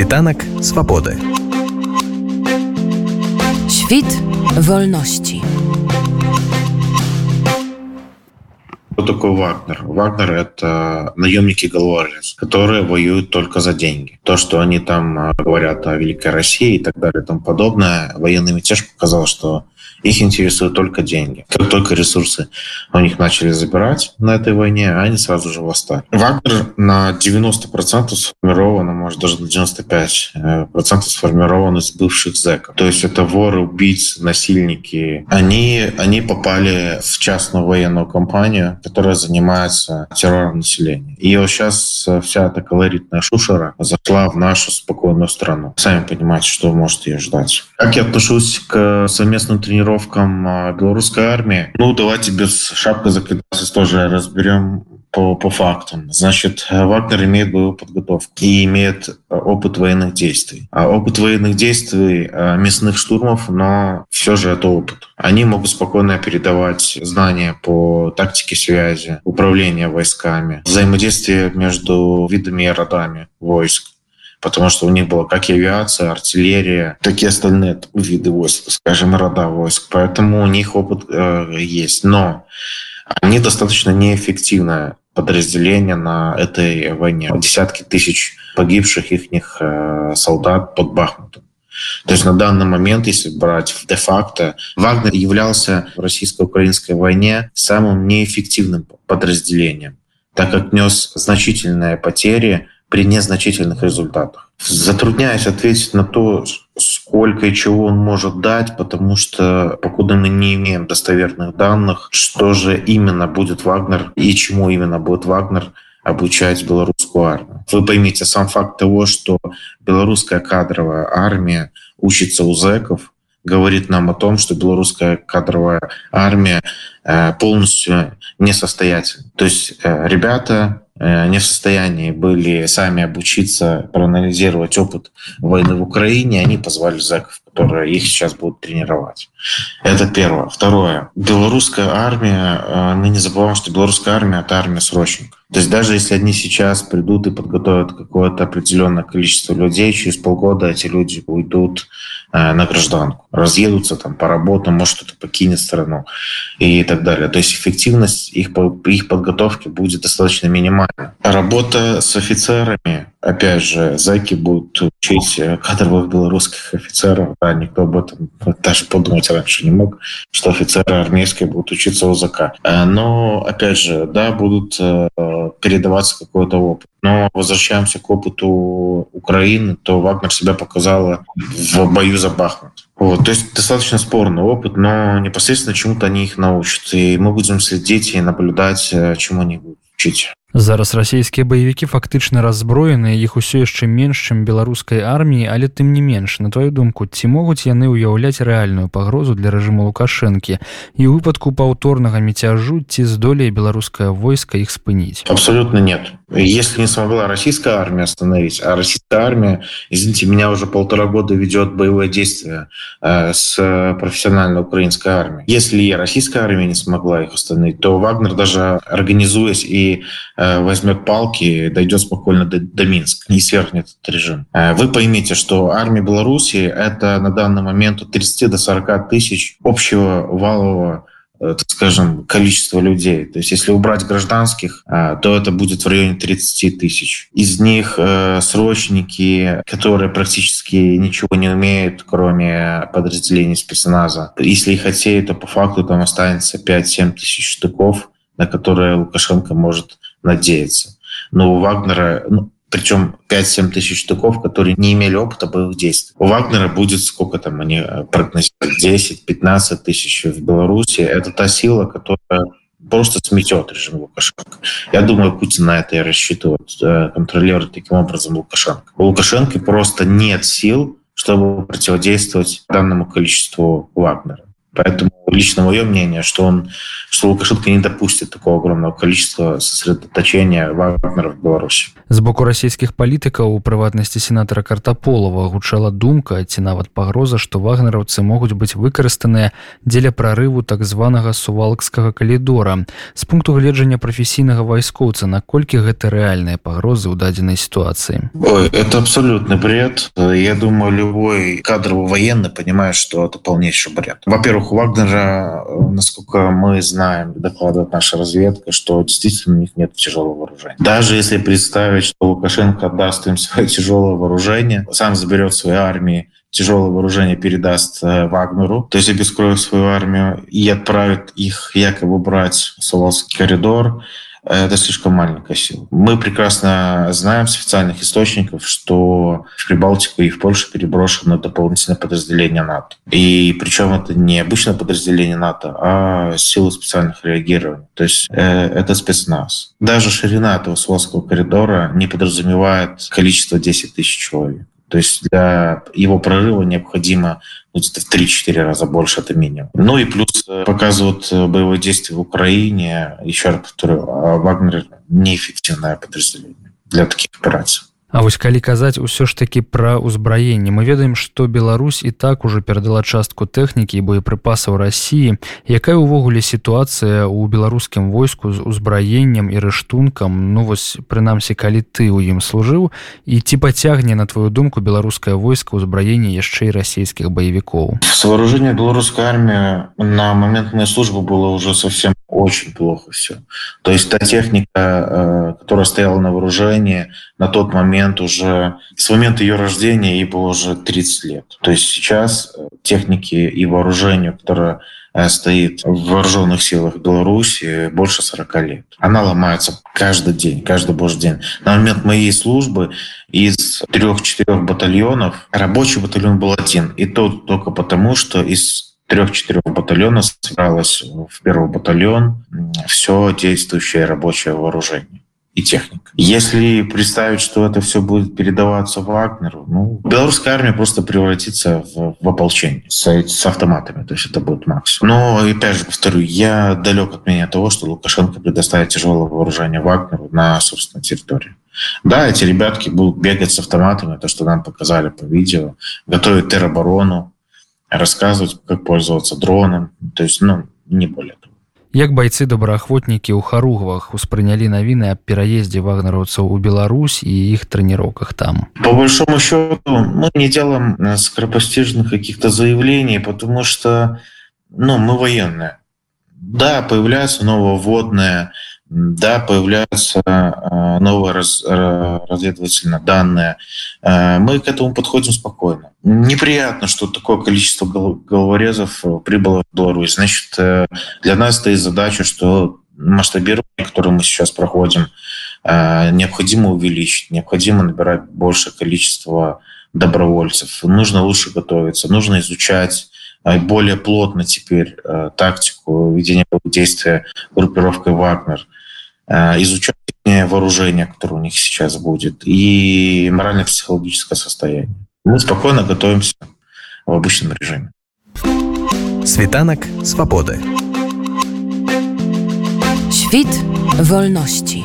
Світанак свабоды. Świt wolności. Кто такой Вагнер? Вагнер — это наемники Галуарис, которые воюют только за деньги. То, что они там э, говорят о Великой России и так далее и тому подобное, военный мятеж показал, что их интересуют только деньги. Как только ресурсы у них начали забирать на этой войне, они сразу же восстали. Вагнер на 90% сформирован, а может даже на 95% сформирован из бывших зэков. То есть это воры, убийцы, насильники. Они, они попали в частную военную компанию, которая занимается террором населения. И вот сейчас вся эта колоритная шушера зашла в нашу спокойную страну. Сами понимаете, что может ее ждать. Как я отношусь к совместным тренировкам тренировкам белорусской армии. Ну, давайте без шапки закидаться тоже разберем по, по фактам. Значит, Вагнер имеет боевую подготовку и имеет опыт военных действий. А опыт военных действий мясных штурмов, но все же это опыт. Они могут спокойно передавать знания по тактике связи, управлению войсками, взаимодействие между видами и родами войск потому что у них была как и авиация, артиллерия, так и остальные виды войск, скажем, рода войск. Поэтому у них опыт э, есть. Но они достаточно неэффективное подразделение на этой войне. Десятки тысяч погибших их э, солдат под Бахмутом. То есть на данный момент, если брать де-факто, Вагнер являлся в российско-украинской войне самым неэффективным подразделением, так как нес значительные потери при незначительных результатах. Затрудняюсь ответить на то, сколько и чего он может дать, потому что покуда мы не имеем достоверных данных, что же именно будет Вагнер и чему именно будет Вагнер обучать белорусскую армию. Вы поймите, сам факт того, что белорусская кадровая армия учится у зэков, говорит нам о том, что белорусская кадровая армия э, полностью несостоятельна. То есть э, ребята не в состоянии были сами обучиться, проанализировать опыт войны в Украине, они позвали зэков, которые их сейчас будут тренировать. Это первое. Второе. Белорусская армия, э, мы не забываем, что белорусская армия – это армия срочников. То есть даже если они сейчас придут и подготовят какое-то определенное количество людей, через полгода эти люди уйдут э, на гражданку, разъедутся там по работам, может кто-то покинет страну и так далее. То есть эффективность их, их подготовки будет достаточно минимальна. Работа с офицерами, опять же, зайки будут учить кадровых белорусских офицеров. Да, никто об этом даже подумать раньше не мог, что офицеры армейские будут учиться у ЗК. Э, но, опять же, да, будут э, передаваться какой-то опыт. Но возвращаемся к опыту Украины, то Вагнер себя показала в бою за Бахмут. Вот, то есть достаточно спорный опыт, но непосредственно чему-то они их научат. И мы будем следить и наблюдать, э, чему они будут учить. Зараз расійскія баевікі фактычна раззброеныя іх усё яшчэ менш чым беларускай арміі але тым не менш. На твою думку ці могуць яны ўяўляць рэальную пагрозу для рэжыму лукашэнкі? І ў выпадку паўторнага міцяжу ці здолее беларускае войска іх спыніць? Абсолютно нет. Если не смогла российская армия остановить а российская армия извините меня уже полтора года ведет боевое действие э, с профессиональной украинской армией. Если российская армия не смогла их остановить то вагнер даже организуясь и Э, возьмет палки, дойдет спокойно до, до Минска и свергнет этот режим. Э, вы поймите, что армия Беларуси это на данный момент от 30 до 40 тысяч общего валового э, скажем, количество людей. То есть если убрать гражданских, то это будет в районе 30 тысяч. Из них срочники, которые практически ничего не умеют, кроме подразделений спецназа. Если их отсеять, то по факту там останется 5-7 тысяч штыков, на которые Лукашенко может надеяться. Но у Вагнера, ну, причем 5-7 тысяч штуков, которые не имели опыта боевых действий. У Вагнера будет сколько там они э, прогнозируют? 10-15 тысяч в Беларуси. Это та сила, которая просто сметет режим Лукашенко. Я думаю, Путин на это и рассчитывает, э, контролирует таким образом Лукашенко. У Лукашенко просто нет сил, чтобы противодействовать данному количеству Вагнера. Поэтому лично мое мнение, что он, что Лукашенко не допустит такого огромного количества сосредоточения Вагнера в Беларуси. З боку расійскіх палітыкаў у прыватнасці сенатара картаполова гучала думка ці нават пагроза што вагнераўцы могуць быць выкарыстаныя дзеля прарыву так званага сувалкскага калідора з пункту гледжання прафесійнага вайскоўца наколькі гэта рэальныя пагрозы ў дадзенай сітуацыі Ой, это абсолютный бред я думаю любой кадровый военный понимает что это полнейший бред во-первых у Вагнера насколько мы знаем докладывает наша разведка что действительно у них нет тяжелого вооружения. Даже если представить что Лукашенко отдаст им свое тяжелое вооружение, сам заберет свои армии, тяжелое вооружение передаст э, Вагнеру, то есть обескроет свою армию и отправит их якобы брать в Сувалский коридор, это слишком маленькая сила. Мы прекрасно знаем с официальных источников, что в Прибалтику и в Польшу переброшено дополнительное подразделение НАТО. И причем это не обычное подразделение НАТО, а силы специальных реагирований. То есть э, это спецназ. Даже ширина этого Суэльского коридора не подразумевает количество 10 тысяч человек. То есть для его прорыва необходимо ну, в 3-4 раза больше, это минимум. Ну и плюс э, показывают э, боевые действия в Украине. Еще раз повторю, а Вагнер неэффективное подразделение для таких операций. А вось калі казаць усё ж такі пра ўзбраенне мы ведаем што Беларусь і так ужо перадала частку тэхнікі і боепрыпасаў рассіі якая ўвогуле сітуацыя ў беларускім войску з узбраеннем і рыштункам? Ну вось прынамсі калі ты ў ім служыў і ці пацягне на твою думку беларускае войска ўзбраенне яшчэ і расійскіх баевікоў? Вооружение беларускай армии на момент моей службы было уже совсем очень плохо все то есть та техника э, которая стояла на вооружении на тот момент уже, с момента ее рождения ей было уже 30 лет. То есть сейчас э, техники и вооружению, которое э, стоит в вооруженных силах Беларуси больше 40 лет. Она ломается каждый день, каждый божий день. На момент моей службы из трех-четырех батальонов рабочий батальон был один. И то только потому, что из трех-четырех батальонов собралось в первый батальон все действующее рабочее вооружение и техника. Если представить, что это все будет передаваться Вагнеру, ну, белорусская армия просто превратится в, в ополчение с, с автоматами, то есть это будет максимум. Но, опять же, повторю, я далек от меня того, что Лукашенко предоставит тяжелое вооружение Вагнеру на собственной территории. Да, эти ребятки будут бегать с автоматами, то, что нам показали по видео, готовить тероборону, рассказывать, как пользоваться дроном, то есть, ну, не более того. Як байцы добраахвотнікі ў харугвах успрынялі навіны аб пераездзе вагнараўцаў у Беларусь і іх трэніроўках там? По большому счету мы не делаем э, скоропостижных каких-то заявлений потому что ну мы военные. Да появляются нововводные да, появляются э, новые раз, разведывательные данные. Э, мы к этому подходим спокойно. Неприятно, что такое количество головорезов э, прибыло в Беларусь. Значит, для нас стоит задача, что масштабирование, которое мы сейчас проходим, необходимо увеличить, необходимо набирать большее количество добровольцев. Нужно лучше готовиться, нужно изучать более плотно теперь тактику ведения действия группировкой «Вагнер». Э, изучать вооружение, которое у них сейчас будет, и морально-психологическое состояние. Мы спокойно готовимся в обычном режиме. Світанак свободы. Świt wolności.